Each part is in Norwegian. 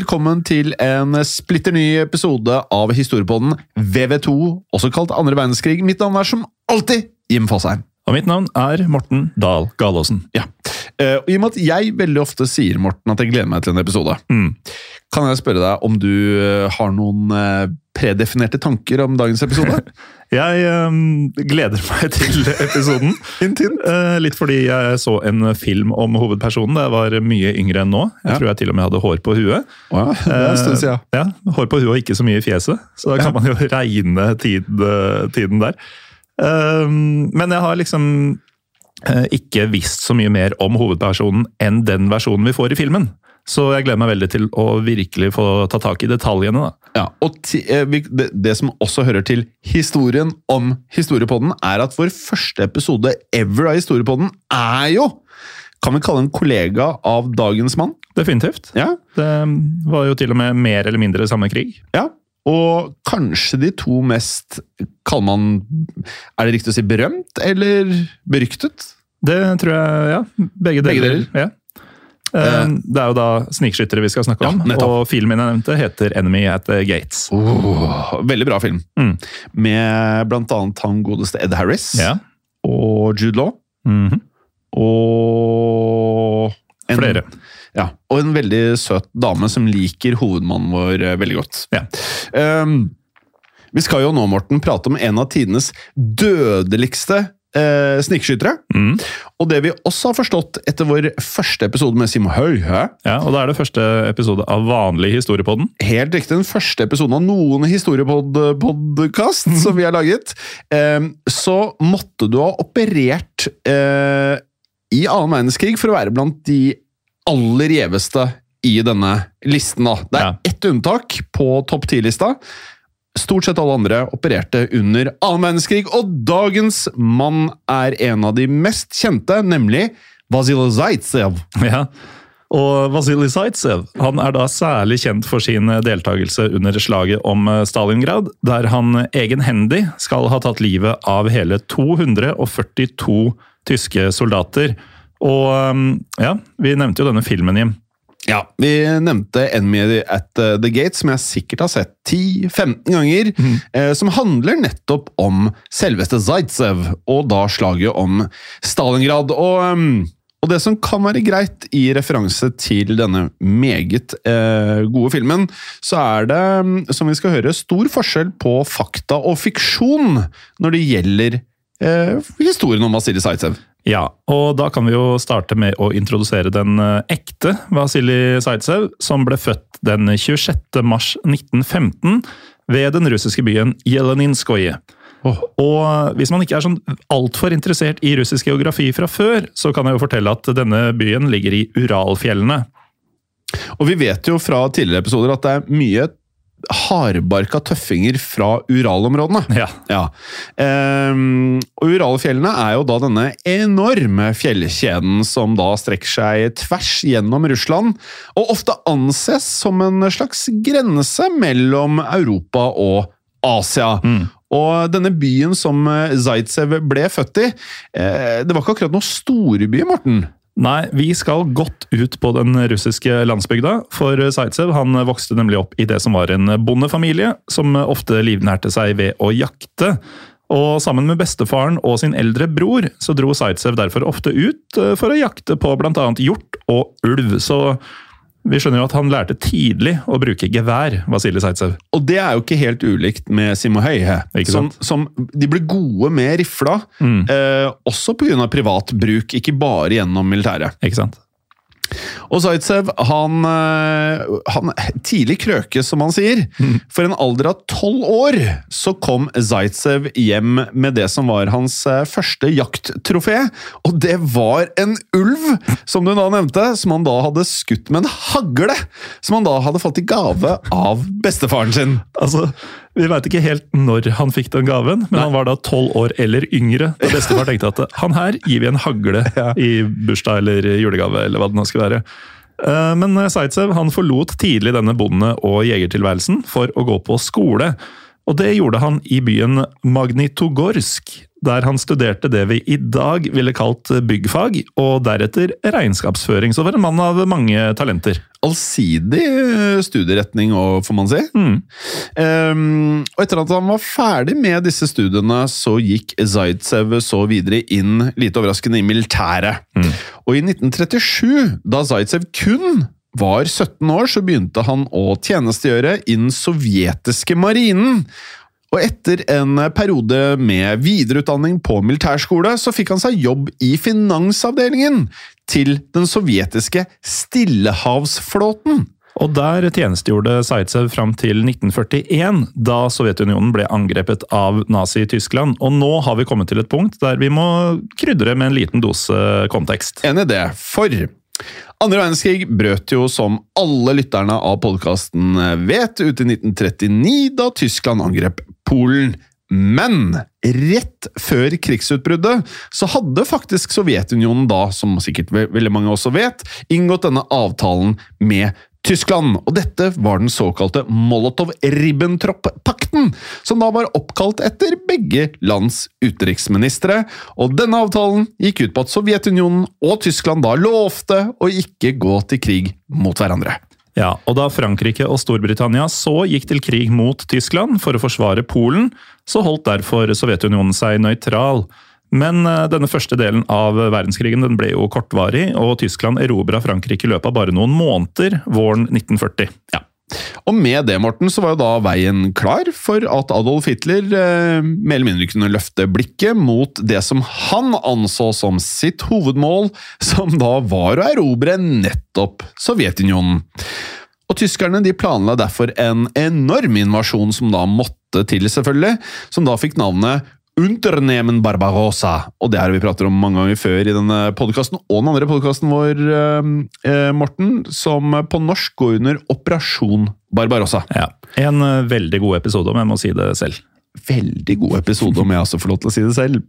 Velkommen til en splitter ny episode av historiepodden VV2, også kalt andre verdenskrig. Mitt navn er som alltid Jim Fosheim. Og mitt navn er Morten Dahl Galaasen. Ja. Uh, I og med at jeg veldig ofte sier Morten, at jeg gleder meg til en episode, kan jeg spørre deg om du eh, har noen eh, predefinerte tanker om dagens episode? Jeg um, gleder meg til episoden. Eh, litt fordi jeg så en film om hovedpersonen da jeg var mye yngre enn nå. Jeg Ja. tror jeg til og med hadde hår på huet. Ja, det er en stund siden. Ja, Hår på huet og ikke så mye i fjeset, så da kan man jo regne tid, tiden der. Ehm, men jeg har liksom eh, ikke visst så mye mer om hovedpersonen enn den versjonen vi får i filmen. Så jeg gleder meg veldig til å virkelig få ta tak i detaljene. da. Ja, og ti, eh, det, det som også hører til historien om Historiepodden, er at vår første episode ever av Historiepodden er jo Kan vi kalle en kollega av dagens mann? Definitivt. Ja, Det var jo til og med mer eller mindre samme krig. ja. Og kanskje de to mest Kaller man Er det riktig å si berømt eller beryktet? Det tror jeg, ja. Begge deler. Begge deler. Ja. Eh, Det er jo da snikskyttere vi skal snakke Ja, om, nettopp. og filmen jeg nevnte heter 'Enemy at the Gates'. Oh, veldig bra film. Mm. Med blant annet han godeste Ed Harris Ja. og Jude Law. Mhm. Og en- Flere. Ja, og en veldig søt dame som liker hovedmannen vår eh, veldig godt. Ja. Um, vi skal jo nå, Morten, prate om en av tidenes dødeligste eh, snikskyttere. Mm. Og det vi også har forstått etter vår første episode med Sim Høyhø Ja, og da er det første episode av vanlig Historiepodden. Helt riktig, den første episoden av noen historiepodkast som vi har laget. Eh, så måtte du ha operert eh, i annen verdenskrig for å være blant de aller gjeveste i denne listen. da. Det er Ja. ett unntak på topp ti-lista. Stort sett alle andre opererte under annen verdenskrig, og dagens mann er en av de mest kjente, nemlig Vasilij Zaitsev. Ja. Og Vasilij Zaitsev han er da særlig kjent for sin deltakelse under slaget om eh, Stalingrad, der han egenhendig skal ha tatt livet av hele 242 tyske soldater. Og eh, ja, vi nevnte jo denne filmen, Jim. Ja, vi nevnte Enemy at uh, the Gate, som jeg sikkert har sett 10-15 ganger, eh, som handler nettopp om selveste Zaitsev, og da slaget om Stalingrad. Og, um, og det som kan være greit i referanse til denne meget eh, gode filmen, så er det, um, som vi skal høre, stor forskjell på fakta og fiksjon når det gjelder eh, historien om Vasilij Zaitsev. Ja, og da kan vi jo starte med å introdusere den eh, ekte Vasilij Zaitsev, som ble født den 26. mars 1915 ved den russiske byen Jeleninskoje. Og eh, hvis man ikke er sånn altfor interessert i russisk geografi fra før, så kan jeg jo fortelle at denne byen ligger i Uralfjellene. Og vi vet jo fra tidligere episoder at det er mye hardbarka tøffinger fra Uralområdene. Ja, Ja. Um, og Uralfjellene er jo da denne enorme fjellkjeden som da strekker seg tvers gjennom Russland, og ofte anses som en slags grense mellom Europa og Asia. Og denne byen som Zaitsev ble født i, eh, det var ikke akkurat noen storby, Morten. Nei, vi skal godt ut på den russiske landsbygda, for Zaitsev han vokste nemlig opp i det som var en bondefamilie, som ofte livnærte seg ved å jakte. Og sammen med bestefaren og sin eldre bror, så dro Zaitsev derfor ofte ut eh, for å jakte på bl.a. hjort og ulv. Så vi skjønner jo at han lærte tidlig å bruke gevær, Vasilij Zaitsev. Og det er jo ikke helt ulikt med Simo Høie, som, som de ble gode med rifla, Mm. eh, også pga. privat bruk, ikke bare gjennom militæret. Ikke sant? Og Zaitsev, han, eh, han Tidlig krøke, som han sier. For en alder av tolv år så kom Zaitsev hjem med det som var hans eh, første jakttrofé. Og det var en ulv, som du da nevnte, som han da hadde skutt med en hagle! Som han da hadde fått i gave av bestefaren sin. Altså, Vi veit ikke helt når han fikk den gaven, men han var da tolv år eller yngre. Da bestefar tenkte at han her gir vi en hagle i bursdag eller julegave, eller hva det nå skal være. Eh, Men Zaitsev han forlot tidlig denne bonde- og jegertilværelsen for å gå på skole. Og det gjorde han i byen Magnitogorsk, der han studerte det vi i dag ville kalt byggfag, og deretter regnskapsføring. Så var en mann av mange talenter. Allsidig eh, studieretning, òg, får man si. Ehm, og etter at han var ferdig med disse studiene, så gikk Zaitsev så videre inn, lite overraskende, i militæret. Og i 1937, da Zaitsev kun var 17 år, så begynte han å tjenestegjøre i den sovjetiske marinen. Og etter en periode med videreutdanning på militærskole, så fikk han seg jobb i finansavdelingen til den sovjetiske Stillehavsflåten. Og der tjenestegjorde Zaitsev fram til 1941, da Sovjetunionen ble angrepet av Nazi-Tyskland. Og nå har vi kommet til et punkt der vi må krydre med en liten dose kontekst. Enig i det, for andre verdenskrig brøt jo, som alle lytterne av podkasten vet, ut i 1939, da Tyskland angrep Polen. Men rett før krigsutbruddet så hadde faktisk Sovjetunionen da, som sikkert ve- veldig mange også vet, inngått denne avtalen med Tyskland. Og dette var den såkalte Molotov-Ribbentrop-pakten, som da var oppkalt etter begge lands utenriksministre. Og denne avtalen gikk ut på at Sovjetunionen og Tyskland da lovte å ikke gå til krig mot hverandre. Ja, og Da Frankrike og Storbritannia så gikk til krig mot Tyskland for å forsvare Polen, så holdt derfor Sovjetunionen seg nøytral. Men eh, denne første delen av verdenskrigen den ble jo kortvarig, og Tyskland erobra Frankrike i løpet av bare noen måneder våren 1940. Ja. Og med det, Morten, så var jo da veien klar for at Adolf Hitler eh, mer eller mindre kunne løfte blikket mot det som han anså som sitt hovedmål, som da var å erobre nettopp Sovjetunionen. Og tyskerne de planla derfor en enorm invasjon som da måtte til, selvfølgelig, som da fikk navnet Unternehmen Barbarossa, og det har vi pratet om mange ganger før i denne podkasten, og den andre podkasten vår, eh, eh, Morten, som på norsk går under Operasjon Barbarossa. Ja, En eh, veldig god episode, om jeg må si det selv. Veldig god episode, om jeg også får lov til å si det selv.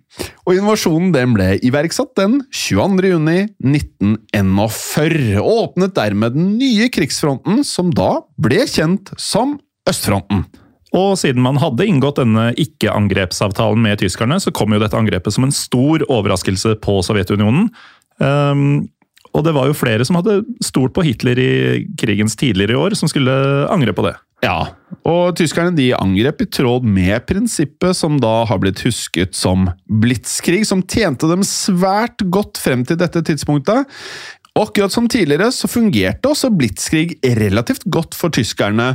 Og invasjonen den ble iverksatt den 22. juni 1941, og åpnet dermed den nye krigsfronten, som da ble kjent som Østfronten. Og siden man hadde inngått denne ikke-angrepsavtalen med tyskerne, så kom jo dette angrepet som en stor overraskelse på Sovjetunionen. Um, og det var jo flere som hadde stolt på Hitler i krigens tidligere år, som skulle angre på det. Ja, og tyskerne de angrep i tråd med prinsippet som da har blitt husket som blitskrig, som tjente dem svært godt frem til dette tidspunktet. Og akkurat som tidligere så fungerte også blitskrig relativt godt for tyskerne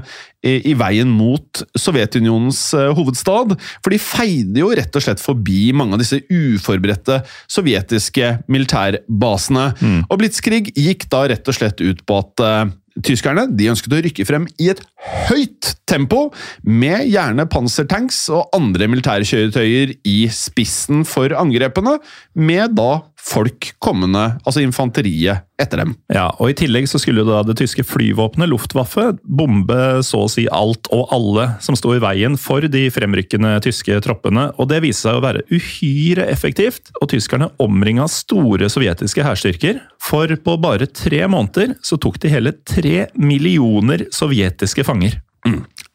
i, i veien mot Sovjetunionens eh, hovedstad, for de feide jo rett og slett forbi mange av disse uforberedte sovjetiske militærbasene. Og blitskrig gikk da rett og slett ut på at eh, Tyskerne de ønsket å rykke frem i et høyt tempo, med gjerne pansertanks og andre militære kjøretøyer i spissen for angrepene, med da folk kommende, altså infanteriet, etter dem. Ja, og I tillegg så skulle da det tyske flyvåpenet, Luftwaffe, bombe så å si alt og alle som sto i veien for de fremrykkende tyske troppene. og Det viste seg å være uhyre effektivt, og tyskerne omringa store sovjetiske hærstyrker. For på bare tre måneder så tok de hele tre millioner sovjetiske fanger.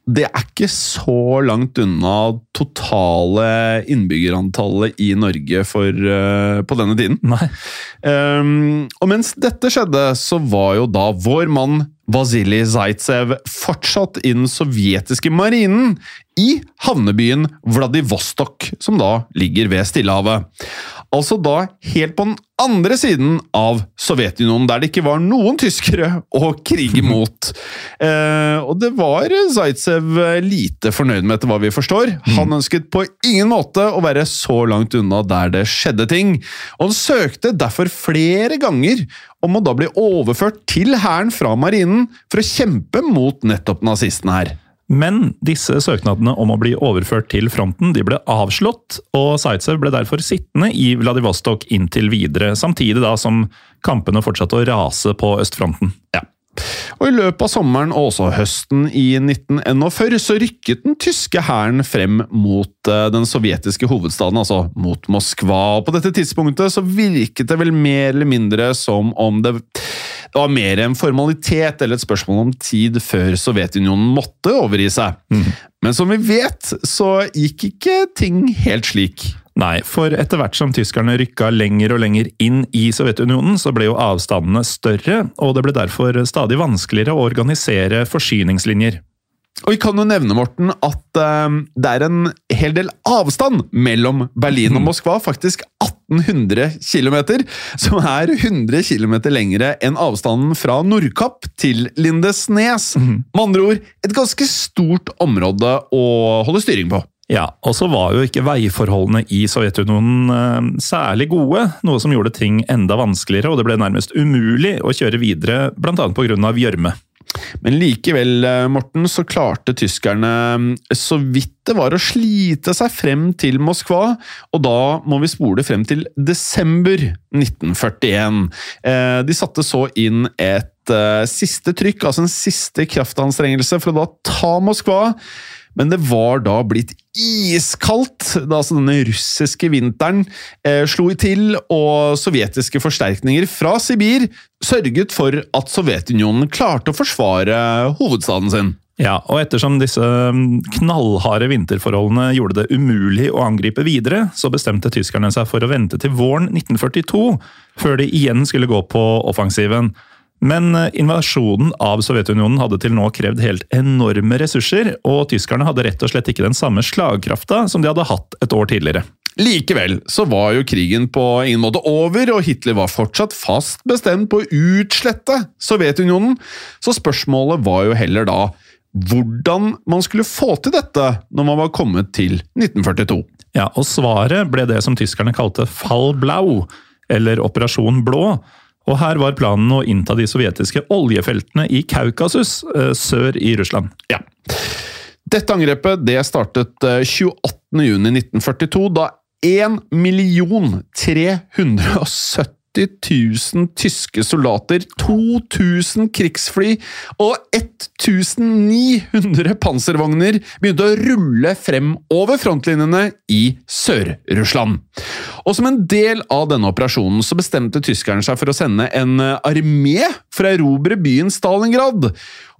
Det er ikke så langt unna totale innbyggerantallet i Norge for, uh, på denne tiden. Ehm, og mens dette skjedde, så var jo da vår mann Vasilij Zaitsev fortsatt i den sovjetiske marinen i havnebyen Vladivostok, som da ligger ved Stillehavet. Altså da helt på den andre siden av Sovjetunionen, der det ikke var noen tyskere å krige mot. Eh, og det var Zaitsev lite fornøyd med, etter hva vi forstår. Han ønsket på ingen måte å være så langt unna der det skjedde ting, og han søkte derfor flere ganger om å da bli overført til hæren fra marinen for å kjempe mot nettopp nazistene her. Men disse søknadene om å bli overført til fronten de ble avslått, og Zaitsev ble derfor sittende i Vladivostok inntil videre, samtidig da som kampene fortsatte å rase på østfronten. Ja. Og I løpet av sommeren og også høsten i 1941 så rykket den tyske hæren frem mot eh, den sovjetiske hovedstaden, altså mot Moskva. Og På dette tidspunktet så virket det vel mer eller mindre som om det, det var mer en formalitet eller et spørsmål om tid før Sovjetunionen måtte overgi seg. Men som vi vet, så gikk ikke ting helt slik. Nei, for etter hvert som tyskerne rykka lenger og lenger inn i Sovjetunionen, så ble jo avstandene større, og det ble derfor stadig vanskeligere å organisere forsyningslinjer. Og vi kan jo nevne, Morten, at uh, det er en hel del avstand mellom Berlin og Moskva. Faktisk 1800 km, som er 100 km lengre enn avstanden fra Nordkapp til Lindesnes. Med andre ord, et ganske stort område å holde styring på. Ja, og så var jo ikke veiforholdene i Sovjetunionen eh, særlig gode, noe som gjorde ting enda vanskeligere, og det ble nærmest umulig å kjøre videre, bl.a. pga. gjørme. Men likevel, eh, Morten, så klarte tyskerne eh, så vidt det var å slite seg frem til Moskva, og da må vi spole frem til desember 1941. Eh, De satte så inn et siste trykk, altså en siste kraftanstrengelse for å da ta Moskva. Men det var da blitt iskaldt da altså denne russiske vinteren eh, slo til, og sovjetiske forsterkninger fra Sibir sørget for at Sovjetunionen klarte å forsvare hovedstaden sin. Ja, og ettersom disse mm, knallharde vinterforholdene gjorde det umulig å angripe videre, så bestemte tyskerne seg for å vente til våren 1942 før de igjen skulle gå på offensiven. Men eh, invasjonen av Sovjetunionen hadde til nå krevd helt enorme ressurser, og tyskerne hadde rett og slett ikke den samme slagkrafta som de hadde hatt et år tidligere. Likevel så var jo krigen på ingen måte over, og Hitler var fortsatt fast bestemt på å utslette Sovjetunionen, så spørsmålet var jo heller da hvordan man skulle få til dette når man var kommet til 1942. Ja, og svaret ble det som tyskerne kalte Fall Blau, eller Operasjon Blå. Og her var planen å innta de sovjetiske oljefeltene i Kaukasus, eh, sør i Russland. Ja. Dette angrepet det startet eh, 28.6.1942, da 1 370 000 tyske soldater, 2000 krigsfly og 1900 panservogner begynte å rulle frem over frontlinjene i Sør-Russland. Og Som en del av denne operasjonen så bestemte tyskerne seg for å sende en armé for å erobre byen Stalingrad.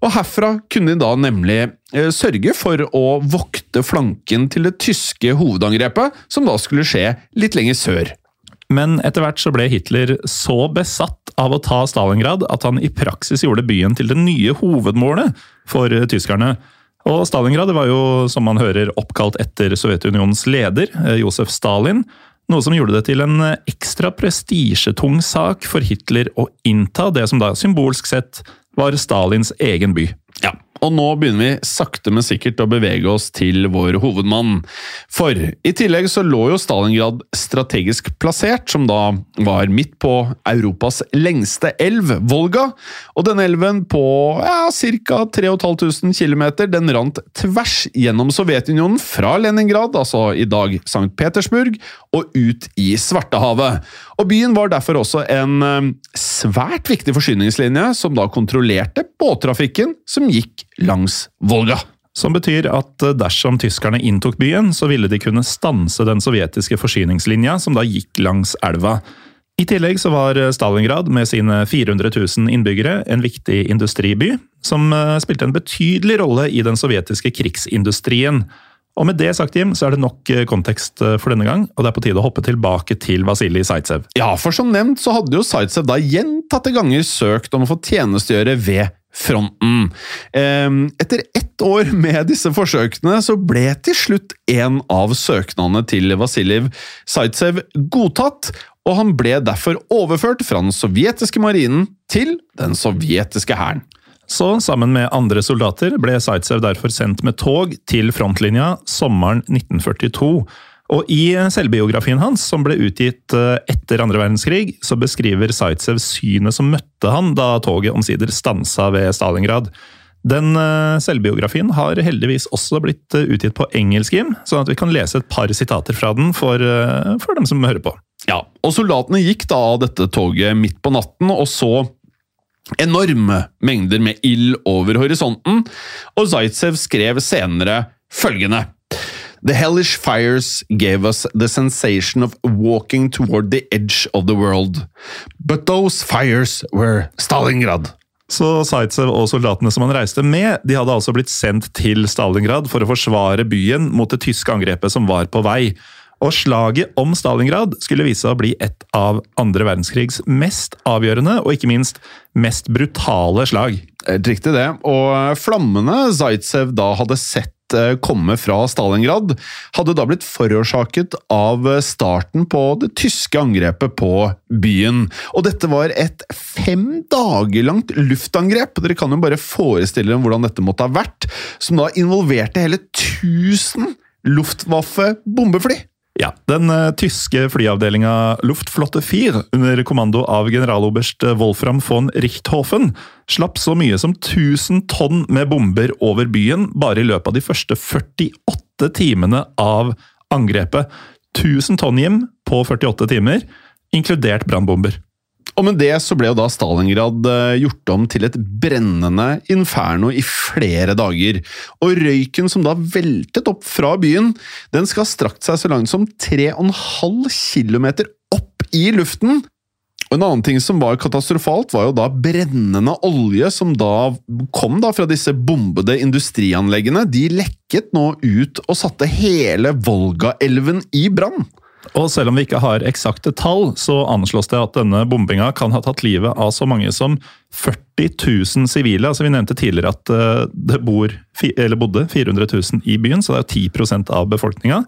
Og Herfra kunne de da nemlig eh, sørge for å vokte flanken til det tyske hovedangrepet, som da skulle skje litt lenger sør. Men etter hvert så ble Hitler så besatt av å ta Stalingrad at han i praksis gjorde byen til det nye hovedmålet for tyskerne. Og Stalingrad var jo, som man hører, oppkalt etter Sovjetunionens leder, eh, Josef Stalin. Noe som gjorde det til en eh, ekstra prestisjetung sak for Hitler å innta det som da symbolsk sett var Stalins egen by. Og nå begynner vi sakte, men sikkert å bevege oss til vår hovedmann. For i tillegg så lå jo Stalingrad strategisk plassert, som da var midt på Europas lengste elv, Volga. Og denne elven på ja, ca. 3500 km, den rant tvers gjennom Sovjetunionen fra Leningrad, altså i dag St. Petersburg, og ut i Svartehavet. Og byen var derfor også en eh, svært viktig forsyningslinje, som da kontrollerte båttrafikken som gikk langs Volga. Som betyr at eh, dersom tyskerne inntok byen, så ville de kunne stanse den sovjetiske forsyningslinja som da gikk langs elva. I tillegg så var eh, Stalingrad med sine 400 000 innbyggere en viktig industriby, som spilte en betydelig rolle i den sovjetiske krigsindustrien. Og med det sagt, Jim, så er det nok kontekst for denne gang, og det er på tide å hoppe tilbake til Vasilij Zaitsev. Ja, for som nevnt så hadde jo Zaitsev da gjentatte ganger søkt om å få tjenestegjøre ved fronten. Ehm, Etter ett år med disse forsøkene så ble til slutt en av søknadene til Vasiljev Zaitsev godtatt, og han ble derfor overført fra den sovjetiske marinen til den sovjetiske hæren. Så sammen med andre soldater ble Zaitsev derfor sendt med tog til frontlinja sommeren 1942. Og I selvbiografien hans, som ble utgitt eh, etter andre verdenskrig, så beskriver Zaitsev synet som møtte han da toget omsider stansa ved Stalingrad. Den eh, selvbiografien har heldigvis også blitt eh, utgitt på engelsk, Jim, sånn at vi kan lese et par sitater fra den for, for dem som hører på. Ja, og soldatene gikk da av dette toget midt på natten og så enorme mengder med ild over horisonten, og Zaitsev skrev senere følgende The hellish fires gave us the sensation of walking toward the edge of the world. But those fires were Stalingrad. Så Zaitsev og soldatene som han reiste med, de hadde altså blitt sendt til Stalingrad for å forsvare byen mot det tyske angrepet som var på vei. Og slaget om Stalingrad skulle vise seg å bli et av andre verdenskrigs mest avgjørende og ikke minst mest brutale slag. Helt riktig det. Og flammene Zaitsev da hadde sett eh, komme fra Stalingrad, hadde da blitt forårsaket av starten på det tyske angrepet på byen. Og dette var et fem dager langt luftangrep, dere kan jo bare forestille dere hvordan dette måtte ha vært, som da involverte hele 1000 Luftwaffe-bombefly. Ja, Den uh, tyske flyavdelinga Luftflotte 4 under kommando av generaloberst eh, Wolfram von Richthofen slapp så mye som 1000 tonn med bomber over byen bare i løpet av de første 48 timene av angrepet. 1000 tonn, Jim, på 48 timer, inkludert brannbomber. Og med det så ble jo da Stalingrad eh, gjort om til et brennende inferno i flere dager. Og røyken som da veltet opp fra byen, den skal ha strakt seg så langt som 3,5 km opp i luften. Og En annen ting som var katastrofalt, var jo da brennende olje som da kom da fra disse bombede industrianleggene. De lekket nå ut og satte hele Volgaelven i brann. Og selv om vi ikke har eksakte tall, så anslås det at denne bombinga kan ha tatt livet av så mange som 40 000 sivile. Altså Vi nevnte tidligere at eh, det bor, bodde 400 000 i byen, så det er jo 10 av befolkninga.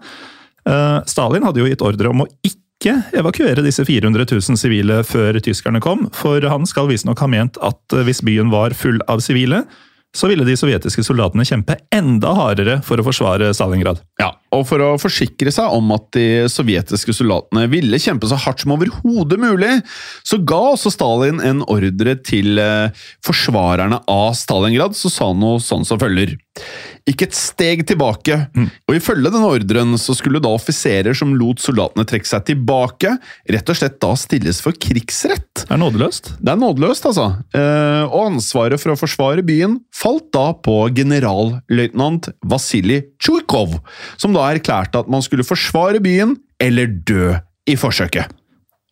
Eh, Stalin hadde jo gitt ordre om å ikke evakuere disse 400 000 sivile før tyskerne kom, for han skal visstnok ha ment at eh, hvis byen var full av sivile, så ville de sovjetiske soldatene kjempe enda hardere for å forsvare Stalingrad. Ja, og for å forsikre seg om at de sovjetiske soldatene ville kjempe så hardt som overhodet mulig, så ga også Stalin en ordre til eh, forsvarerne av Stalingrad, så sa han noe sånn som følger. Ikke et steg tilbake, og ifølge denne ordren så skulle da offiserer som lot soldatene trekke seg tilbake, rett og slett da stilles for krigsrett. Det er nådeløst. Det er nådeløst, altså. Eh, og ansvaret for å forsvare byen falt da på generalløytnant Vasilij Tsjujkov, som da erklærte at man skulle forsvare byen eller dø i forsøket.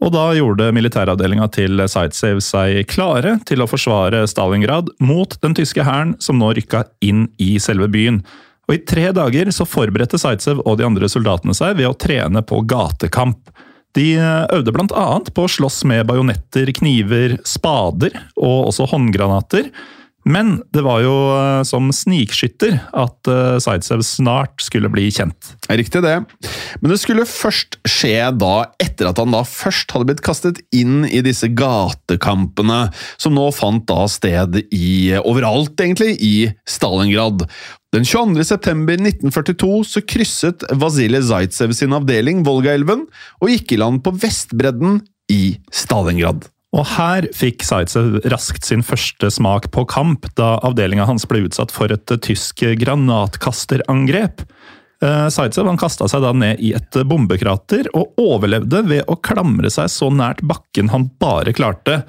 Og da gjorde militæravdelinga til Sightsave seg klare til å forsvare Stalingrad mot den tyske hæren som nå rykka inn i selve byen. Og I tre dager så forberedte Zaitsev og de andre soldatene seg ved å trene på gatekamp. De øvde annet på å slåss med bajonetter, kniver, spader og også håndgranater. Men det var jo eh, som snikskytter at eh, Zaitsev snart skulle bli kjent. Riktig det. Men det skulle først skje da etter at han da først hadde blitt kastet inn i disse gatekampene, som nå fant da sted i overalt, egentlig, i Stalingrad. Den 22. september 1942 så krysset Vasilij Zaitsev sin avdeling Volgaelven og gikk i land på Vestbredden i Stalingrad. Og her fikk Zaitsev raskt sin første smak på kamp, da avdelinga hans ble utsatt for et tysk granatkasterangrep. Eh, Zaitsev kasta seg da ned i et bombekrater, og overlevde ved å klamre seg så nært bakken han bare klarte.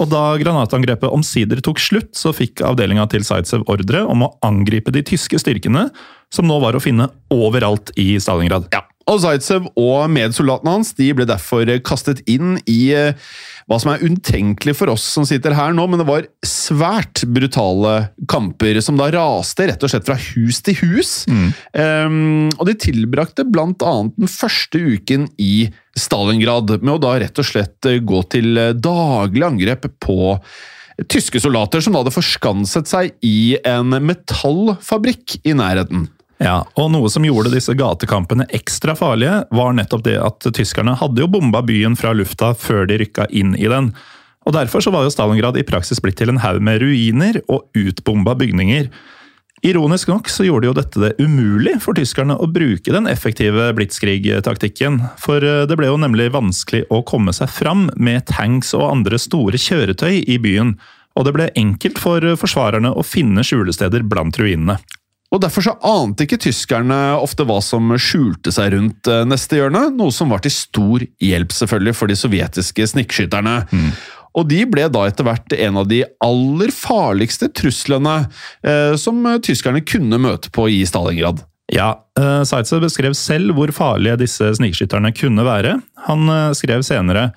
Og da granatangrepet omsider tok slutt, så fikk avdelinga til Zaitsev ordre om å angripe de tyske styrkene, som nå var å finne overalt i Stalingrad. Ja, og Zaitsev og medsoldatene hans de ble derfor kastet inn i eh, hva som er utenkelig for oss som sitter her nå, men det var svært brutale kamper som da raste rett og slett fra hus til hus. Um, og de tilbrakte annet den første uken i Stalingrad med å da rett og slett eh, gå til eh, daglig angrep på tyske soldater som da hadde forskanset seg i en metallfabrikk i nærheten. Ja, og Noe som gjorde disse gatekampene ekstra farlige, var nettopp det at tyskerne hadde jo bomba byen fra lufta før de rykka inn i den. Og Derfor så var jo Stalingrad i praksis blitt til en haug med ruiner og utbomba bygninger. Ironisk nok så gjorde jo dette det umulig for tyskerne å bruke den effektive blitskrig-taktikken, For eh, det ble jo nemlig vanskelig å komme seg fram med tanks og andre store kjøretøy i byen. Og det ble enkelt for forsvarerne å finne skjulesteder blant ruinene. Og Derfor så ante ikke tyskerne ofte hva som skjulte seg rundt eh, neste hjørne, noe som var til stor hjelp selvfølgelig for de sovjetiske snikskytterne. Mm. Og de ble da etter hvert en av de aller farligste truslene eh, som tyskerne kunne møte på i Stalingrad. Ja, eh, Zaitsev beskrev selv hvor farlige disse snikskytterne kunne være. Han eh, skrev senere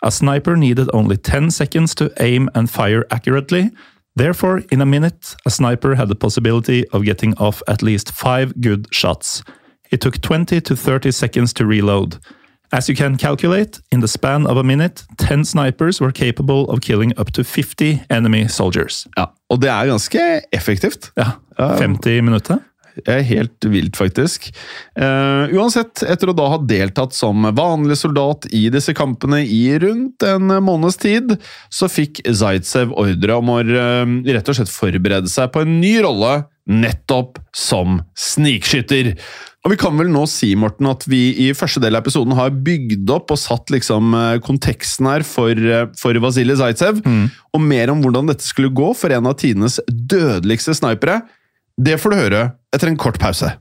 A sniper needed only 10 seconds to aim and fire accurately. Therefore, in a minute, a sniper had the possibility of getting off at least five good shots. It took 20 to 30 seconds to reload. As you can calculate, in the span of a minute, 10 snipers were capable of killing up to 50 enemy soldiers. Ja, Og det er ganske effektivt. Ja, 50 minutter. Helt vilt, faktisk. Uh, uansett, etter å da ha deltatt som vanlig soldat i disse kampene i rundt en måneds tid, så fikk Zaitsev ordre om å uh, rett og slett forberede seg på en ny rolle, nettopp som snikskytter. Og Vi kan vel nå si Morten, at vi i første del av episoden har bygd opp og satt liksom eh, konteksten her for, for Vasilij Zaitsev, mm. og mer om hvordan dette skulle gå for en av tidenes dødeligste snipere. Det får du høre etter en kort pause.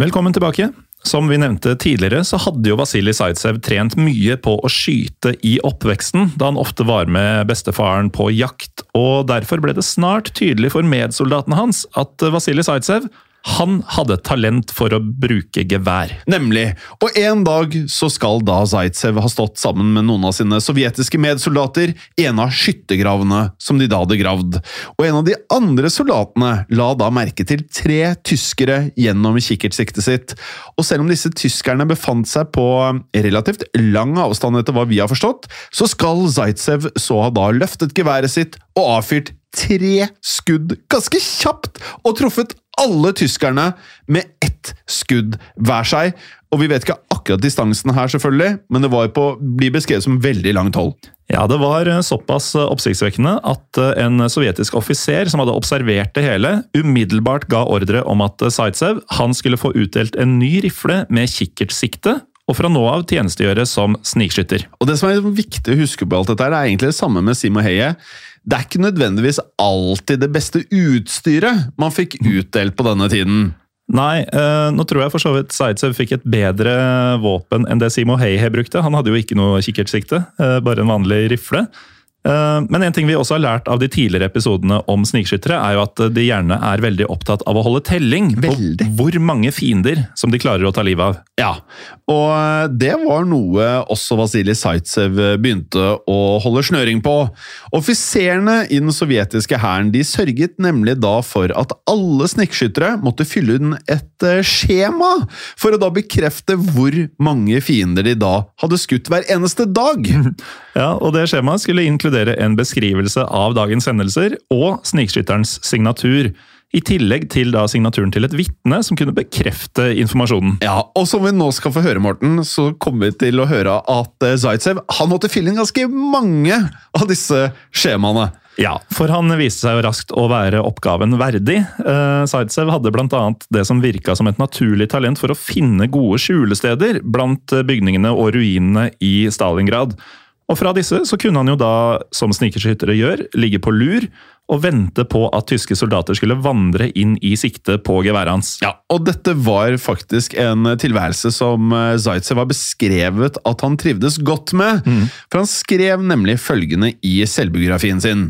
Velkommen tilbake. Som vi nevnte tidligere, så hadde jo Vasilij Zaitsev trent mye på å skyte i oppveksten, da han ofte var med bestefaren på jakt, og derfor ble det snart tydelig for medsoldatene hans at Vasilij Zaitsev han hadde talent for å bruke gevær. Nemlig. Og en dag så skal da Zaitsev ha stått sammen med noen av sine sovjetiske medsoldater i en av skyttergravene som de da hadde gravd. Og en av de andre soldatene la da merke til tre tyskere gjennom kikkertsiktet sitt. Og selv om disse tyskerne befant seg på relativt lang avstand etter hva vi har forstått, så skal Zaitsev så ha da løftet geværet sitt og avfyrt tre skudd ganske kjapt og truffet alle tyskerne med ett skudd hver seg. Og vi vet ikke akkurat distansen her, selvfølgelig, men det var på, blir beskrevet som veldig langt hold. Ja, det var eh, såpass eh, oppsiktsvekkende at eh, en sovjetisk offiser som hadde observert det hele, umiddelbart ga ordre om at Zaitsev han skulle få utdelt en ny rifle med kikkertsikte, og fra nå av tjenestegjøre som snikskytter. Og Det som er viktig å huske på alt dette, er egentlig det samme med Simo Heie det er ikke nødvendigvis alltid det beste utstyret man fikk utdelt på denne tiden. Nei, eh, nå tror jeg for så vidt Zaitsev fikk et bedre våpen enn det Simo Heihe brukte. Han hadde jo ikke noe kikkertsikte, eh, bare en vanlig rifle. Eh, men en ting vi også har lært av de tidligere episodene om snikskyttere, er jo at de gjerne er veldig opptatt av å holde telling veldig. på hvor mange fiender som de klarer å ta livet av. Ja, og eh, det var noe også Vasilij Zaitsev begynte å holde snøring på. Offiserene i den sovjetiske hæren de sørget nemlig da for at alle snikskyttere måtte fylle inn et eh, skjema, for å da bekrefte hvor mange fiender de da hadde skutt hver eneste dag. Ja, og det skjemaet skulle inkludere en beskrivelse av dagens hendelser og snikskytterens signatur. I tillegg til da signaturen til et vitne som kunne bekrefte informasjonen. Ja, og Som vi nå skal få høre, Morten, så kommer vi til å høre at eh, Zaitsev han måtte fylle inn ganske mange av disse skjemaene. Ja, for han viste seg jo raskt å være oppgaven verdig. Eh, Zaitsev hadde bl.a. det som virka som et naturlig talent for å finne gode skjulesteder blant bygningene og ruinene i Stalingrad. Og fra disse så kunne han jo da, som snikerskyttere gjør, ligge på lur og vente på at tyske soldater skulle vandre inn i sikte på geværet hans. Ja, og dette var faktisk en tilværelse som eh, Zaitsev har beskrevet at han trivdes godt med. Mm. For han skrev nemlig følgende i selvbiografien sin.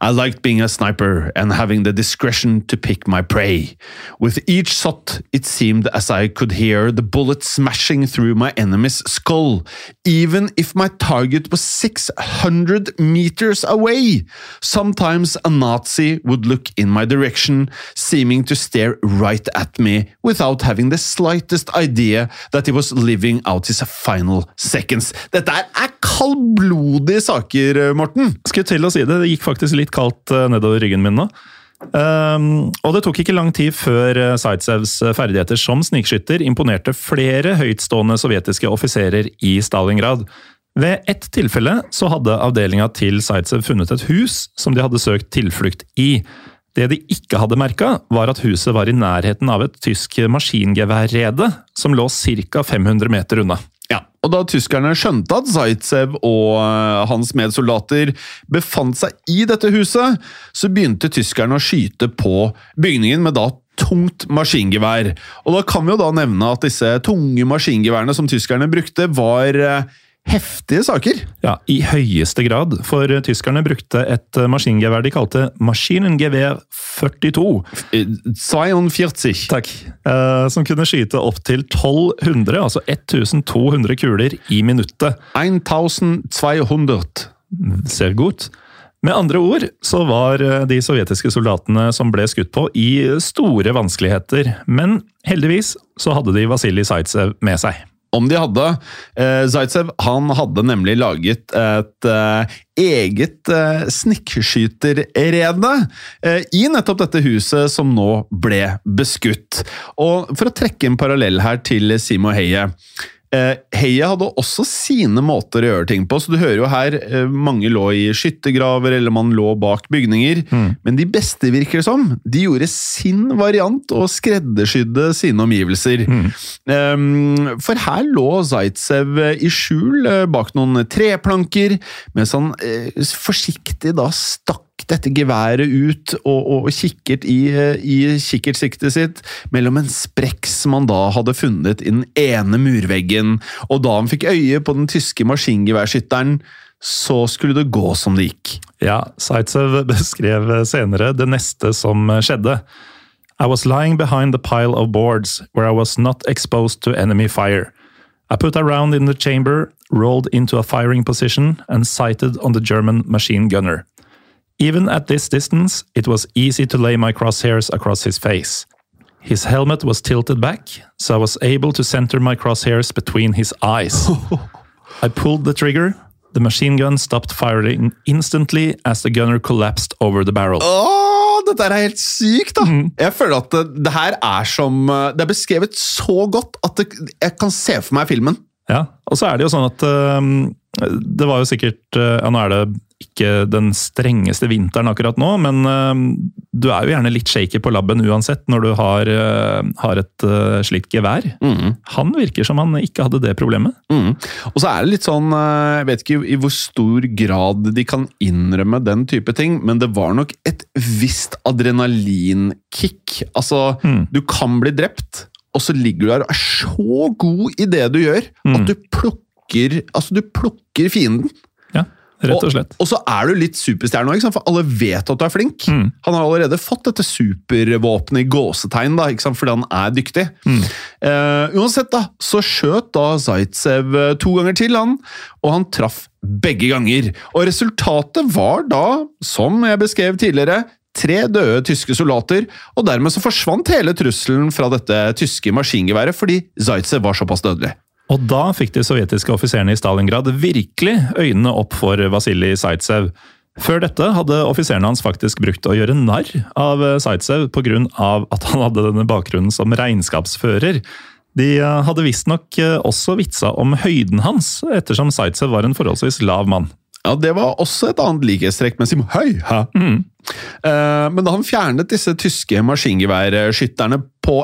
I liked being a sniper and having the discretion to pick my prey. With each shot it seemed as I could hear the bullet smashing through my enemy's skull, even if my target was 600 meters away. Sometimes a Nazi would look in my direction, seeming to stare right at me without having the slightest idea that he was living out his final seconds. Dette er, kaldblodige saker, Morten. Skulle til å si det, det gikk faktisk litt kaldt eh, nedover ryggen min nå. Um, og det tok ikke lang tid før eh, Zaitsevs ferdigheter som snikskytter imponerte flere høytstående sovjetiske offiserer i Stalingrad. Ved ett tilfelle så hadde avdelinga til Zaitsev funnet et hus som de hadde søkt tilflukt i. Det de ikke hadde merka, var at huset var i nærheten av et tysk maskingeværrede som lå ca. 500 meter unna. Ja, og Da tyskerne skjønte at Zaitsev og eh, hans medsoldater befant seg i dette huset, så begynte tyskerne å skyte på bygningen med da tungt maskingevær. Og Da kan vi jo da nevne at disse tunge maskingeværene som tyskerne brukte, var eh, heftige saker. Ja, I høyeste grad, for tyskerne brukte et maskingevær de kalte Maschinengevær 42. Eh, 42. Takk. Eh, som kunne skyte opptil 1200, altså 1200 kuler i minuttet. 1200. Ser godt. Med andre ord så var eh, de sovjetiske soldatene som ble skutt på, i store vanskeligheter. Men heldigvis så hadde de Vasilij Zaitsev med seg. Om de hadde. Eh, Zaitsev han hadde nemlig laget et eh, eget eh, snikkskyterrede eh, i nettopp dette huset som nå ble beskutt. Og For å trekke en parallell her til Simo Heie. Eh, Heie hadde også sine måter å gjøre ting på, så du hører jo her eh, mange lå i skyttergraver eller man lå bak bygninger. Men de beste, virker det som, de gjorde sin variant og skreddersydde sine omgivelser. Mm. for her lå Zaitsev i skjul eh, bak noen treplanker, mens han eh, forsiktig da stakk dette geværet ut og, og kikket i, eh, i kikkertsiktet sitt mellom en sprekk som han da hadde funnet i den ene murveggen, og da han fikk øye på den tyske maskingeværskytteren, så skulle det gå som det gikk. Ja, Zaitsev beskrev senere det neste som skjedde. I was lying behind the pile of boards where I was not exposed to enemy fire. I put a round in the chamber, rolled into a firing position, and sighted on the German machine gunner. Even at this distance, it was easy to lay my crosshairs across his face. His helmet was tilted back, so I was able to center my crosshairs between his eyes. I pulled the trigger. The machine gun stopped firing instantly as the gunner collapsed over the barrel. Åh, dette er helt sykt, da! Jeg føler at det, det her er som eh, Det er beskrevet så godt at det, jeg kan se for meg filmen. Ja, og så er det jo sånn at um, det var jo sikkert øh, Ja, nå er det ikke den strengeste vinteren akkurat nå, men øhm, du er jo gjerne litt shaky på labben uansett når du har, øh, har et øh, slikt gevær. Han virker som han ikke hadde det problemet. Mm. Og så er det litt sånn eh, Jeg vet ikke i hvor stor grad de kan innrømme den type ting, men det var nok et visst adrenalinkick. Altså, du kan bli drept, og så ligger du der og er så god i det du gjør, at du plukker, altså, du plukker fienden. Rett og slett. Og, så er du litt superstjerne òg, for alle vet at du er flink. Mm. Han har allerede fått dette supervåpenet i gåsetegn da, fordi han er dyktig. Mm. Uh, uansett, da, så skjøt da Zaitsev eh, to ganger til, han, og han traff begge ganger. Og resultatet var da, som jeg beskrev tidligere, tre døde tyske soldater, og dermed så forsvant hele trusselen fra dette tyske maskingeværet fordi Zaitsev var såpass dødelig. Og da fikk de sovjetiske offiserene i Stalingrad virkelig øynene opp for Vasilij Zaitsev. Før dette hadde offiserene hans faktisk brukt å gjøre narr av Zaitsev pga. at han hadde denne bakgrunnen som regnskapsfører. De eh, hadde visstnok eh, også vitsa om høyden hans, ettersom Zaitsev var en forholdsvis lav mann. Ja, Det var også et annet likhetstrekk med Simon Høy. Mm. Eh, men da han fjernet disse tyske maskingeværskytterne på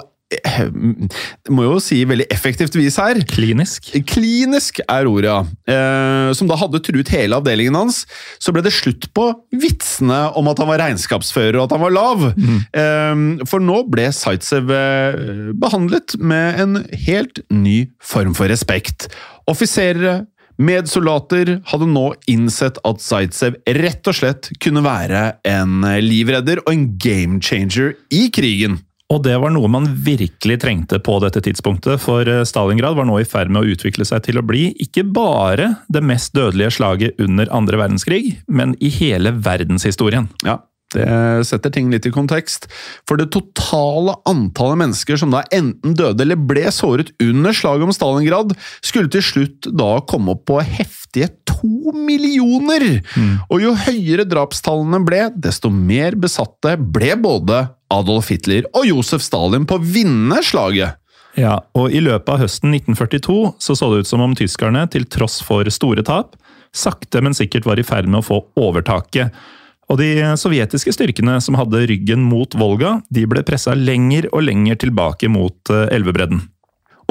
må jo si veldig effektivt vis her. Klinisk. Klinisk er ordet, ja. Eh, som da hadde truet hele avdelingen hans. Så ble det slutt på vitsene om at han var regnskapsfører og at han var lav. Eh, for nå ble Zaitsev eh, behandlet med en helt ny form for respekt. Offiserere, medsoldater hadde nå innsett at Zaitsev rett og slett kunne være en livredder og en game changer i krigen. Og det var noe man virkelig trengte på dette tidspunktet, for eh, Stalingrad var nå i ferd med å utvikle seg til å bli ikke bare det mest dødelige slaget under andre verdenskrig, men i hele verdenshistorien. Ja. Det setter ting litt i kontekst, for det totale antallet mennesker som da enten døde eller ble såret under slaget om Stalingrad, skulle til slutt da komme opp på heftige to millioner! Og jo høyere drapstallene ble, desto mer besatte ble både Adolf Hitler og Josef Stalin på å vinne slaget. Ja, og I løpet av høsten 1942 så, så det ut som om tyskerne, til tross for store tap, sakte, men sikkert var i ferd med å få overtaket. Og De sovjetiske styrkene som hadde ryggen mot Volga, de ble pressa lenger og lenger tilbake mot eh, elvebredden.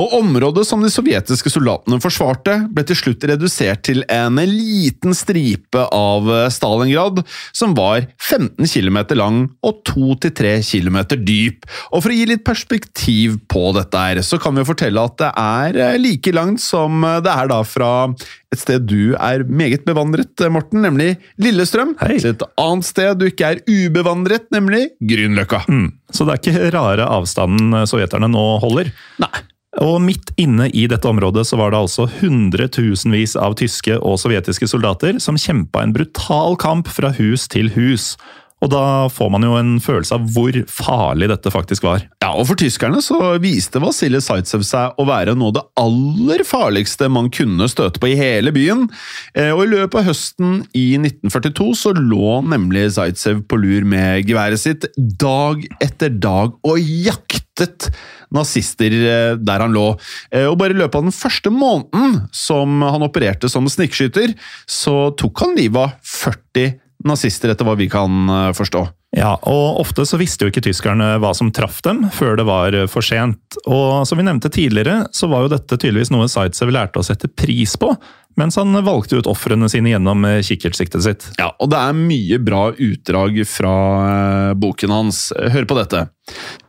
Og området som de sovjetiske soldatene forsvarte, ble til slutt redusert til en liten stripe av Stalingrad, som var 15 km lang og 2-3 km dyp. Og For å gi litt perspektiv på dette, her, så kan vi fortelle at det er like langt som det er da fra et sted du er meget bevandret, Morten, nemlig Lillestrøm, Hei. til et annet sted du ikke er ubevandret, nemlig Grünerløkka. Mm. Så det er ikke rare avstanden sovjeterne nå holder. Nei. Og midt inne i dette området så var det altså hundretusenvis av tyske og sovjetiske soldater som kjempa en brutal kamp fra hus til hus. Og da får man jo en følelse av hvor farlig dette faktisk var. Ja, og For tyskerne så viste Vasilij Zaitsev seg å være noe av det aller farligste man kunne støte på i hele byen. Eh, Og I løpet av høsten i 1942 så lå nemlig Zaitsev på lur med geværet sitt dag etter dag og jaktet nazister eh, der han lå. Eh, Og Bare i løpet av den første måneden som han opererte som snikskytter, så tok han livet av 40 nazister, etter hva vi kan eh, forstå. Ja, og ofte så visste jo ikke tyskerne hva som traff dem, før det var for sent. Og som vi nevnte tidligere, så var jo dette tydeligvis noe Zaitsev lærte å sette pris på, mens han valgte ut ofrene sine gjennom kikkertsiktet sitt. Ja, og det er mye bra utdrag fra eh, boken hans. Hør på dette.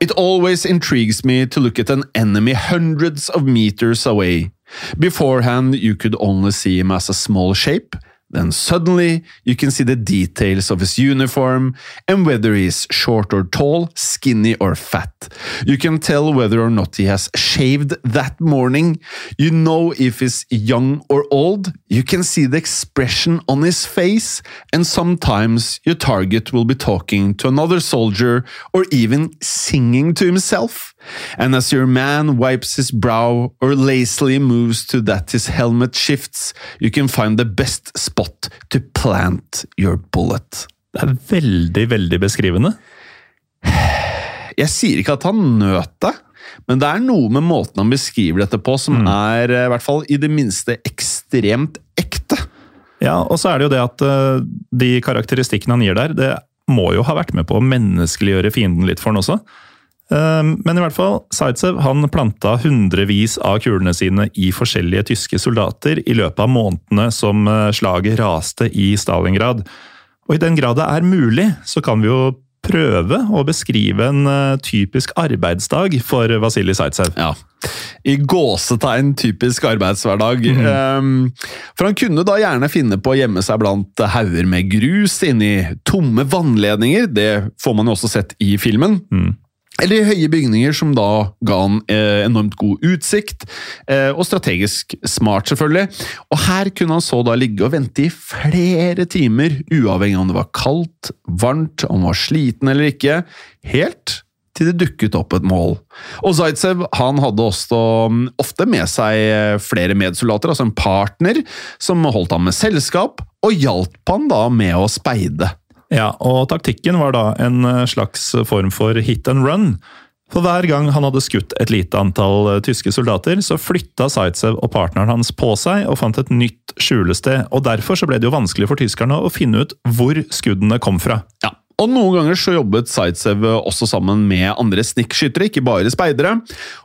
It always intrigues me to look at an enemy hundreds of meters away. Beforehand you could only see him as a small shape. Then suddenly you can see the details of his uniform and whether he is short or tall, skinny or fat. You can tell whether or not he has shaved that morning. You know if he's young or old. You can see the expression on his face. And sometimes your target will be talking to another soldier or even singing to himself. And as your man wipes his brow or lazily moves to that his helmet shifts, you can find the best spot to plant your bullet. Det er veldig, veldig beskrivende. Jeg sier ikke at han nøt det, men det er noe med måten han beskriver dette på som er eh, i hvert fall i det minste ekstremt ekte. Ja, og så er det jo det at eh, de karakteristikkene han gir der, det må jo ha vært med på å menneskeliggjøre fienden litt for han også. Eh, Men i hvert fall, Zaitsev han planta hundrevis av kulene sine i forskjellige tyske soldater i løpet av månedene som eh, slaget raste i Stalingrad. Og i den grad det er mulig, så kan vi jo prøve å beskrive en eh, typisk arbeidsdag for Vasilij Zaitsev. Ja. I gåsetegn typisk arbeidshverdag. Um, for han kunne da gjerne finne på å gjemme seg blant hauger med grus inni tomme vannledninger. Det får man jo også sett i filmen. Eller høye bygninger som da ga han eh, enormt god utsikt, eh, og strategisk smart, selvfølgelig. Og her kunne han så da ligge og vente i flere timer, uavhengig om det var kaldt, varmt, om han var sliten eller ikke, helt til det dukket opp et mål. Og Zaitsev han hadde også mm, ofte med seg eh, flere medsoldater, altså en partner, som holdt ham med selskap, og hjalp han da med å speide. Ja, og taktikken var da en eh, slags form for hit and run. For hver gang han hadde skutt et lite antall eh, tyske soldater, så flytta Zaitsev og partneren hans på seg og fant et nytt skjulested. og Derfor så ble det jo vanskelig for tyskerne å finne ut hvor skuddene kom fra. Ja, og Noen ganger så jobbet Zaitsev også sammen med andre snikkskyttere, ikke bare speidere.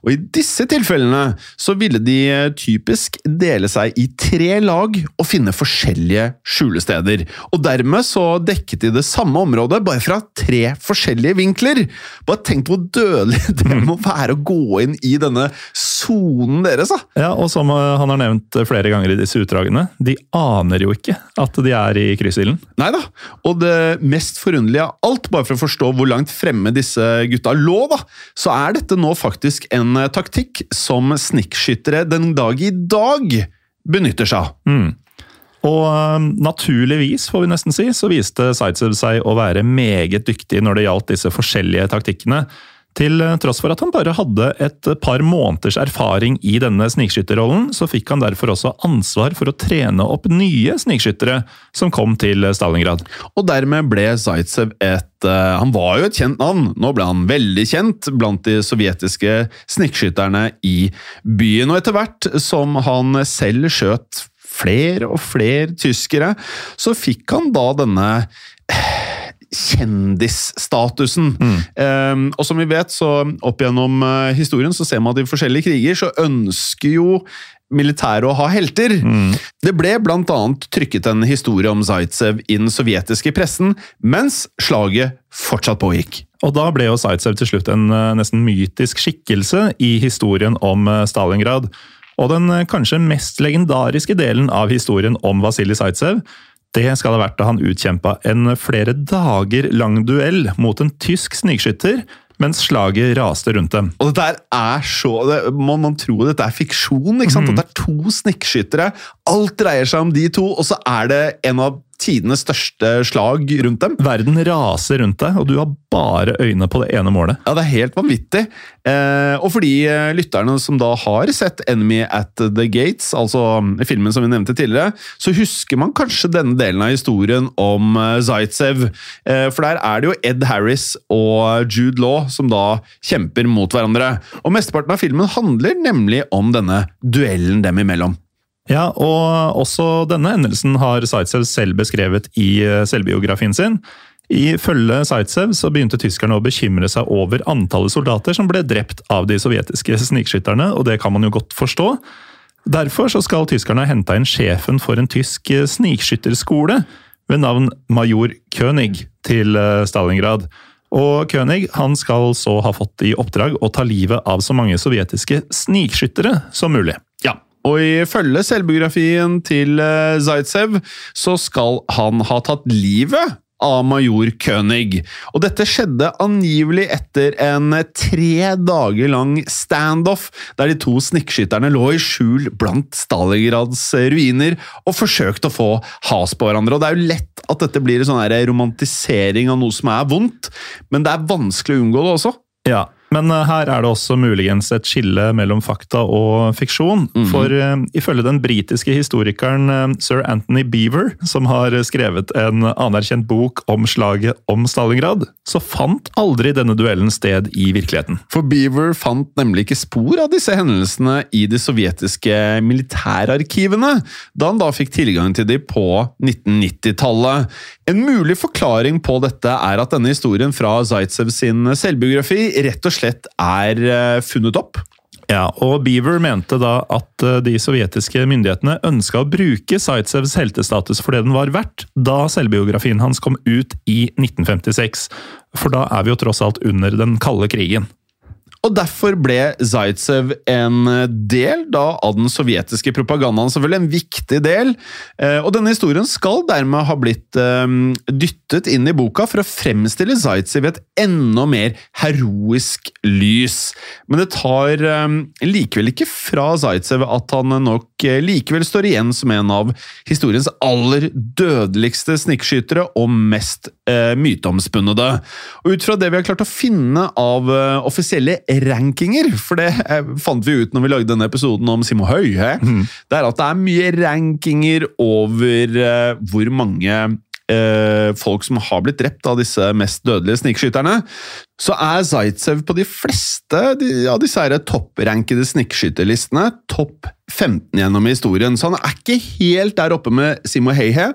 Og I disse tilfellene så ville de typisk dele seg i tre lag og finne forskjellige skjulesteder. Og Dermed så dekket de det samme området, bare fra tre forskjellige vinkler. Bare tenk hvor dødelig det må være å gå inn i denne sonen deres! da! Ja, Og som eh, han har nevnt flere ganger i disse utdragene, de aner jo ikke at de er i kryssilden. Nei da. Og det mest forunderlige av alt, bare for å forstå hvor langt fremme disse gutta lå, da, så er dette nå faktisk en eh, taktikk som snikkskyttere den dag i dag benytter seg av. Mm. Og eh, naturligvis, får vi nesten si, så viste Zaitsev seg å være meget dyktig når det gjaldt disse forskjellige taktikkene. Til eh, tross for at han bare hadde et par måneders erfaring i denne snikskytterrollen, så fikk han derfor også ansvar for å trene opp nye snikskyttere som kom til Stalingrad. Og dermed ble Zaitsev et eh, Han var jo et kjent navn. Nå ble han veldig kjent blant de sovjetiske snikskytterne i byen. Og etter hvert som han selv skjøt flere og flere tyskere, så fikk han da denne kjendisstatusen. Um, og som vi vet, så opp gjennom uh, historien så ser man at i forskjellige kriger så ønsker jo militæret å ha helter. Det ble annet trykket en historie om Zaitsev i den sovjetiske pressen, mens slaget fortsatt pågikk. Og da ble jo Zaitsev til slutt en uh, nesten mytisk skikkelse i historien om uh, Stalingrad. Og den kanskje mest legendariske delen av historien om Vasilij Zaitsev, det skal ha vært da han utkjempa en flere dager lang duell mot en tysk snikskytter, mens slaget raste rundt dem. Og dette der er så det, Man, man tror dette er fiksjon. ikke sant? At det er to snikskyttere. Alt dreier seg om de to, og så er det en av tidenes største slag rundt dem. Verden raser rundt deg, og du har bare øyne på det ene målet. Ja, det er helt vanvittig. Eh, og for de eh, lytterne som da har sett Enemy at the Gates, altså filmen som vi nevnte tidligere, så husker man kanskje denne delen av historien om eh, Zaitsev. Eh, for der er det jo Ed Harris og Jude Law som da kjemper mot hverandre. Og mesteparten av filmen handler nemlig om denne duellen dem imellom. Ja, og også denne endelsen har Zaitsev selv beskrevet i eh, selvbiografien sin. Ifølge Zaitsev så begynte tyskerne å bekymre seg over antallet soldater som ble drept av de sovjetiske snikskytterne, og det kan man jo godt forstå. Derfor så skal tyskerne ha henta inn sjefen for en tysk eh, snikskytterskole ved navn major König til eh, Stalingrad. Og König han skal så ha fått i oppdrag å ta livet av så mange sovjetiske snikskyttere som mulig. Ja, og ifølge selvbiografien til eh, Zaitsev så skal han ha tatt livet av major König. Og dette skjedde angivelig etter en tre dager lang standoff, der de to snikskytterne lå i skjul blant Stalingrads ruiner og forsøkte å få has på hverandre. Og Det er jo lett at dette blir en sånn romantisering av noe som er vondt, men det er vanskelig å unngå det også. Ja, men eh, her er det også muligens et skille mellom fakta og fiksjon. For uh, ifølge den britiske historikeren uh, sir Anthony Beaver, som har skrevet en anerkjent bok om slaget om Stalingrad, så fant aldri denne duellen sted i virkeligheten. For Beaver fant nemlig ikke spor av disse hendelsene i de sovjetiske militærarkivene, da han da fikk tilgang til de på 1990-tallet. En mulig forklaring på dette er at denne historien fra Zaitsev sin selvbiografi rett og slett er eh, funnet opp. Ja, og Beaver mente da at eh, de sovjetiske myndighetene ønska å bruke Zaitsevs heltestatus for det den var verdt, da selvbiografien hans kom ut i 1956. For da er vi jo tross alt under den kalde krigen. Og derfor ble Zaitsev en del da, av den sovjetiske propagandaen, selvfølgelig en viktig del. Eh, og denne historien skal dermed ha blitt um, dyttet inn i boka for å fremstille Zaitsev i et enda mer heroisk lys. Men det tar um, likevel ikke fra Zaitsev at han nok eh, likevel står igjen som en av historiens aller dødeligste snikskytere og mest eh, myteomspunnede. Og ut fra det vi har klart å finne av eh, offisielle rankinger, for det eh, fant vi ut når vi lagde denne episoden om Simo Høy, mm. det er at det er mye rankinger over eh, hvor mange eh, folk som har blitt drept av disse mest dødelige snikskytterne, så er Zaitsev på de fleste av disse her topprankede snikskytterlistene topp 15 gjennom historien. Så han er ikke helt der oppe med Simo Heihe,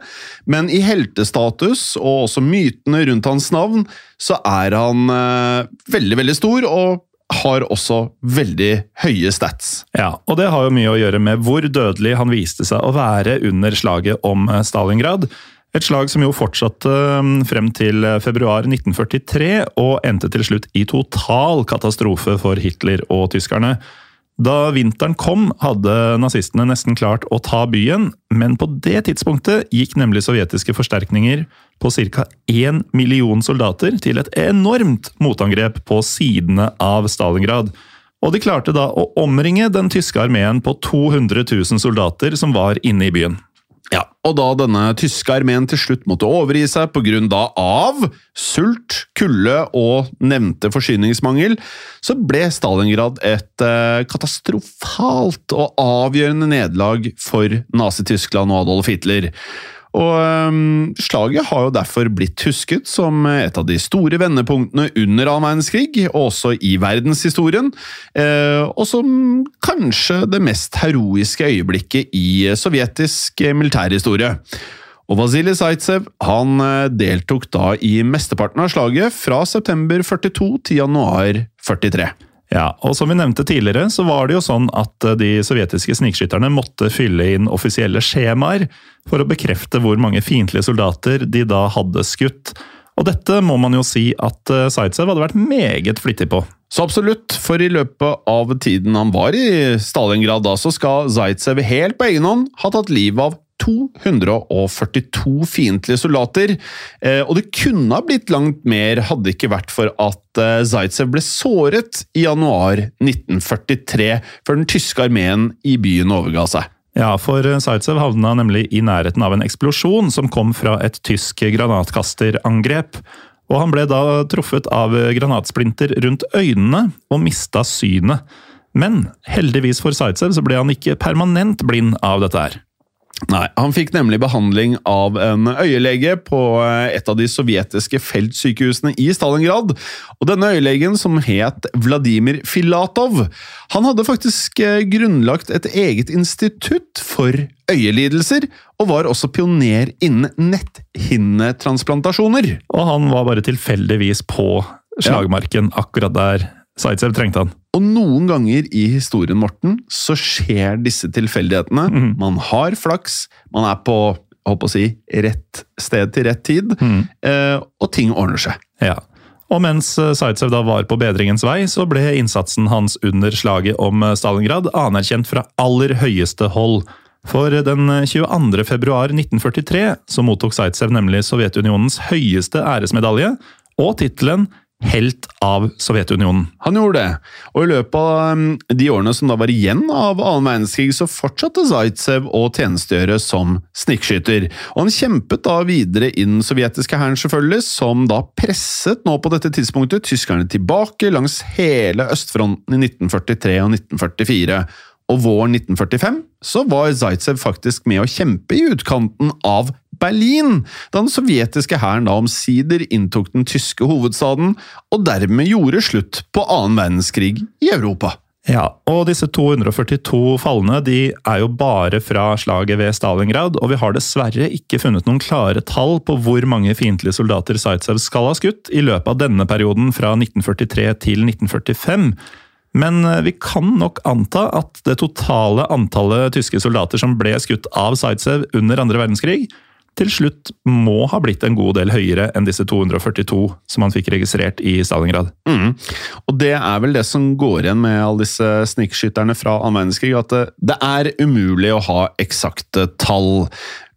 men i heltestatus og også mytene rundt hans navn, så er han eh, veldig, veldig stor. og har også veldig høye stats. Ja, og det har jo mye å gjøre med hvor dødelig han viste seg å være under slaget om eh, Stalingrad. Et slag som jo fortsatte eh, frem til februar 1943, og endte til slutt i total katastrofe for Hitler og tyskerne. Da vinteren kom, hadde nazistene nesten klart å ta byen, men på det tidspunktet gikk nemlig sovjetiske forsterkninger på ca. 1 million soldater til et enormt motangrep på sidene av Stalingrad. Og de klarte da å omringe den tyske armeen på 200 000 soldater som var inne i byen. Ja, og da denne tyske armeen til slutt måtte overgi seg grunn av sult, kulde og nevnte forsyningsmangel, så ble Stalingrad et eh, katastrofalt og avgjørende nederlag for Nazi-Tyskland og Adolf Hitler. Og um, Slaget har jo derfor blitt husket som et av de store vendepunktene under annen verdenskrig, og også i verdenshistorien, uh, og som kanskje det mest heroiske øyeblikket i sovjetisk militærhistorie. Og Vasilij Zaitsev han eh, deltok da i mesteparten av slaget fra september 42 til januar 43. Ja, og Som vi nevnte tidligere, så var det jo sånn at eh, de sovjetiske snikskytterne måtte fylle inn offisielle skjemaer for å bekrefte hvor mange fiendtlige soldater de da hadde skutt. Og dette må man jo si at eh, Zaitsev hadde vært meget flittig på. Så absolutt, for i løpet av tiden han var i Stalingrad, da, så skal Zaitsev helt på egen hånd ha tatt livet av 242 fiendtlige soldater, eh, og det kunne ha blitt langt mer hadde det ikke vært for at eh, Zaitsev ble såret i januar 1943, før den tyske armeen i byen overga seg. Ja, for Zaitsev havna nemlig i nærheten av en eksplosjon som kom fra et tysk granatkasterangrep. Og han ble da truffet av granatsplinter rundt øynene og mista synet. Men heldigvis for Zaitsev så ble han ikke permanent blind av dette her. Nei, Han fikk nemlig behandling av en øyelege på eh, et av de sovjetiske feltsykehusene i Stalingrad. Og denne øyelegen, som het Vladimir Filatov, han hadde faktisk eh, grunnlagt et eget institutt for øyelidelser, og var også pioner innen netthinnetransplantasjoner. Og han var bare tilfeldigvis på slagmarken akkurat der Zaitsev trengte han. Og noen ganger i historien, Morten, så skjer disse tilfeldighetene. Mm. Man har flaks, man er på håper å si, rett sted til rett tid, mm. eh, og ting ordner seg. Ja. Og mens eh, Zaitsev da var på bedringens vei, så ble innsatsen hans under slaget om eh, Stalingrad anerkjent fra aller høyeste hold. For den 22. februar 1943 så mottok Zaitsev nemlig Sovjetunionens høyeste æresmedalje og tittelen Helt av Sovjetunionen. Han gjorde det, og i løpet av um, de årene som da var igjen av annen verdenskrig, så fortsatte Zaitsev å tjenestegjøre som snikskytter. Og han kjempet da videre i den sovjetiske hæren, selvfølgelig, som da presset nå på dette tidspunktet tyskerne tilbake langs hele østfronten i 1943 og 1944. Og våren 1945 så var Zaitsev faktisk med å kjempe i utkanten av Berlin, da den sovjetiske hæren da omsider inntok den tyske hovedstaden, og dermed gjorde slutt på annen verdenskrig i Europa. Ja, og disse 242 falne de er jo bare fra slaget ved Stalingrad, og vi har dessverre ikke funnet noen klare tall på hvor mange fiendtlige soldater Zaitsev skal ha skutt i løpet av denne perioden fra 1943 til 1945. Men eh, vi kan nok anta at det totale antallet tyske soldater som ble skutt av Zaitsev under andre verdenskrig, til slutt må ha blitt en god del høyere enn disse 242 som han fikk registrert i Stalingrad. Mm. Og det er vel det som går igjen med alle disse snikskytterne fra annen verdenskrig, at det, er umulig å ha eksakte tall.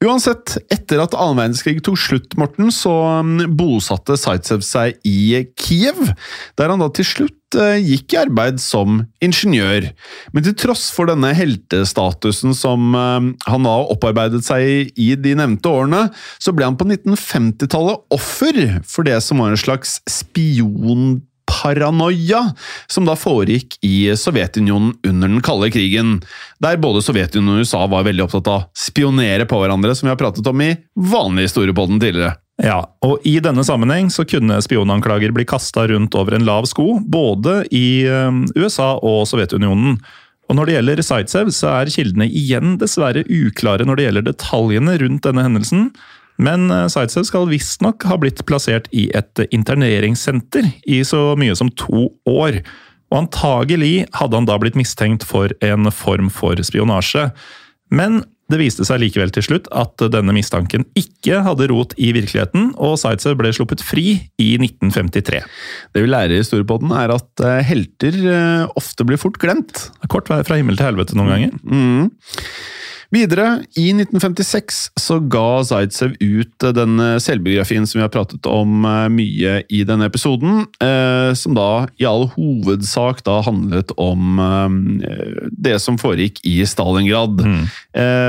Uansett, etter at annen verdenskrig tok slutt, Morten, så mm, bosatte Zaitsev seg i Kiev, der han da til slutt eh, gikk i arbeid som ingeniør. Men til tross for denne heltestatusen som eh, han da opparbeidet seg i de nevnte årene, så ble han på 1950-tallet offer for det som var en slags spion paranoia som da foregikk i Sovjetunionen under den kalde krigen, der både Sovjetunionen og USA var veldig opptatt av å spionere på hverandre, som vi har pratet om i vanlig historiepodden tidligere. Ja, og i denne sammenheng så kunne spionanklager bli kasta rundt over en lav sko, både i eh, USA og Sovjetunionen. Og når det gjelder Zaitsev, så er kildene igjen dessverre uklare når det gjelder detaljene rundt denne hendelsen. Men eh, Zaitsev skal visstnok ha blitt plassert i et interneringssenter i så mye som to år. Og antagelig hadde han da blitt mistenkt for en form for spionasje. Men det viste seg likevel til slutt at denne mistanken ikke hadde rot i virkeligheten, og Zaitsev ble sluppet fri i 1953. Det vi lærer i historiepodden, er at eh, helter eh, ofte blir fort glemt. Kort vei fra himmel til helvete noen ganger. Mm. Videre, i 1956, så ga Zaitsev ut eh, den eh, selvbiografien som vi har pratet om eh, mye i denne episoden, som da i all hovedsak da handlet om det som foregikk i Stalingrad. Mm.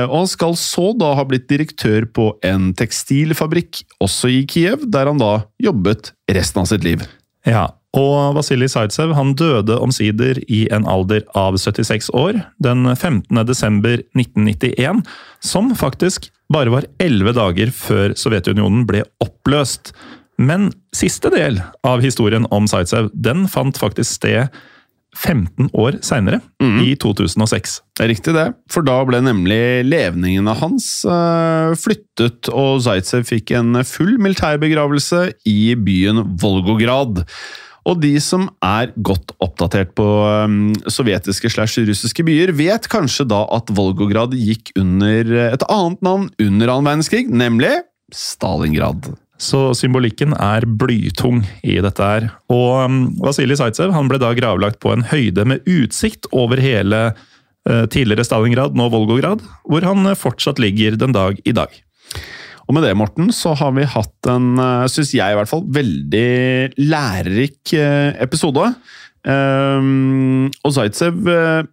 og han skal så da ha blitt direktør på en tekstilfabrikk, også i Kiev, der han da jobbet resten av sitt liv. Ja, og Vasilij Zaitsev han døde omsider i en alder av 76 år den 15. desember 1991, som faktisk bare var elleve dager før Sovjetunionen ble oppløst. Men siste del av historien om Zaitsev den fant faktisk sted 15 år seinere, i 2006. Det er riktig det, for da ble nemlig levningene hans eh, flyttet, og Zaitsev fikk en full militærbegravelse i byen Volgograd. Og de som er godt oppdatert på um, sovjetiske slash russiske byer, vet kanskje da at Volgograd gikk under et annet navn under annen verdenskrig, nemlig Stalingrad. Så symbolikken er blytung i dette her. Og um, Vasilij Zaitsev han ble da gravlagt på en høyde med utsikt over hele eh, tidligere Stalingrad, nå Volgograd, hvor han eh, fortsatt ligger den dag i dag. Og med det, Morten, så har vi hatt en, syns jeg i hvert fall, veldig lærerik eh, episode. Um, og Zaitsev eh,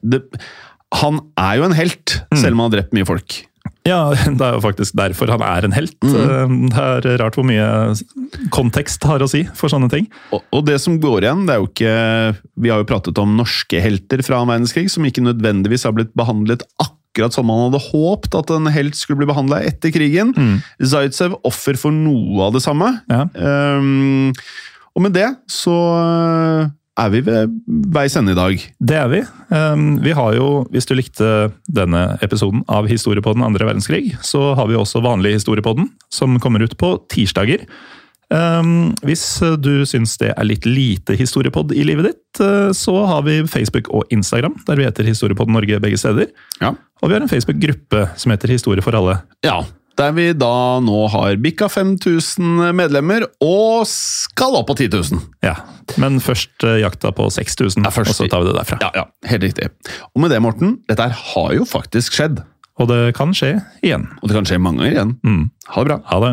det, Han er jo en helt, selv om han har drept mye folk. Ja, det er jo faktisk derfor han er en helt. Mm. Det er rart hvor mye kontekst har å si for sånne ting. Og, og det som går igjen, det er jo ikke Vi har jo pratet om norske helter fra annen verdenskrig som ikke nødvendigvis har blitt behandlet akkurat som man hadde håpt at en helt skulle bli behandla etter krigen. Zaitsev offer for noe av det samme. Ja. Um, og med det så uh, er vi ved veis ende i dag. Det er vi. Um, Vi har jo, hvis du likte denne episoden av Historie på den andre verdenskrig, så har vi også vanlig Historie på den, som kommer ut på tirsdager. Um, hvis du syns det er litt lite historiepod i livet ditt, uh, så har vi Facebook og Instagram, der vi heter Historiepod Norge begge steder. Ja. Og vi har en Facebook-gruppe som heter Historie for alle. ja. Der vi da nå har bikka 5000 medlemmer og skal opp på 10 000. Ja, Men først uh, jakta på 6000, Ja, og så tar vi det derfra. Ja, ja, helt riktig. Og med det, Morten, dette her har jo faktisk skjedd. Og det kan skje igjen. Og det kan skje mange ganger igjen. Mm. Ha det bra. Ha det.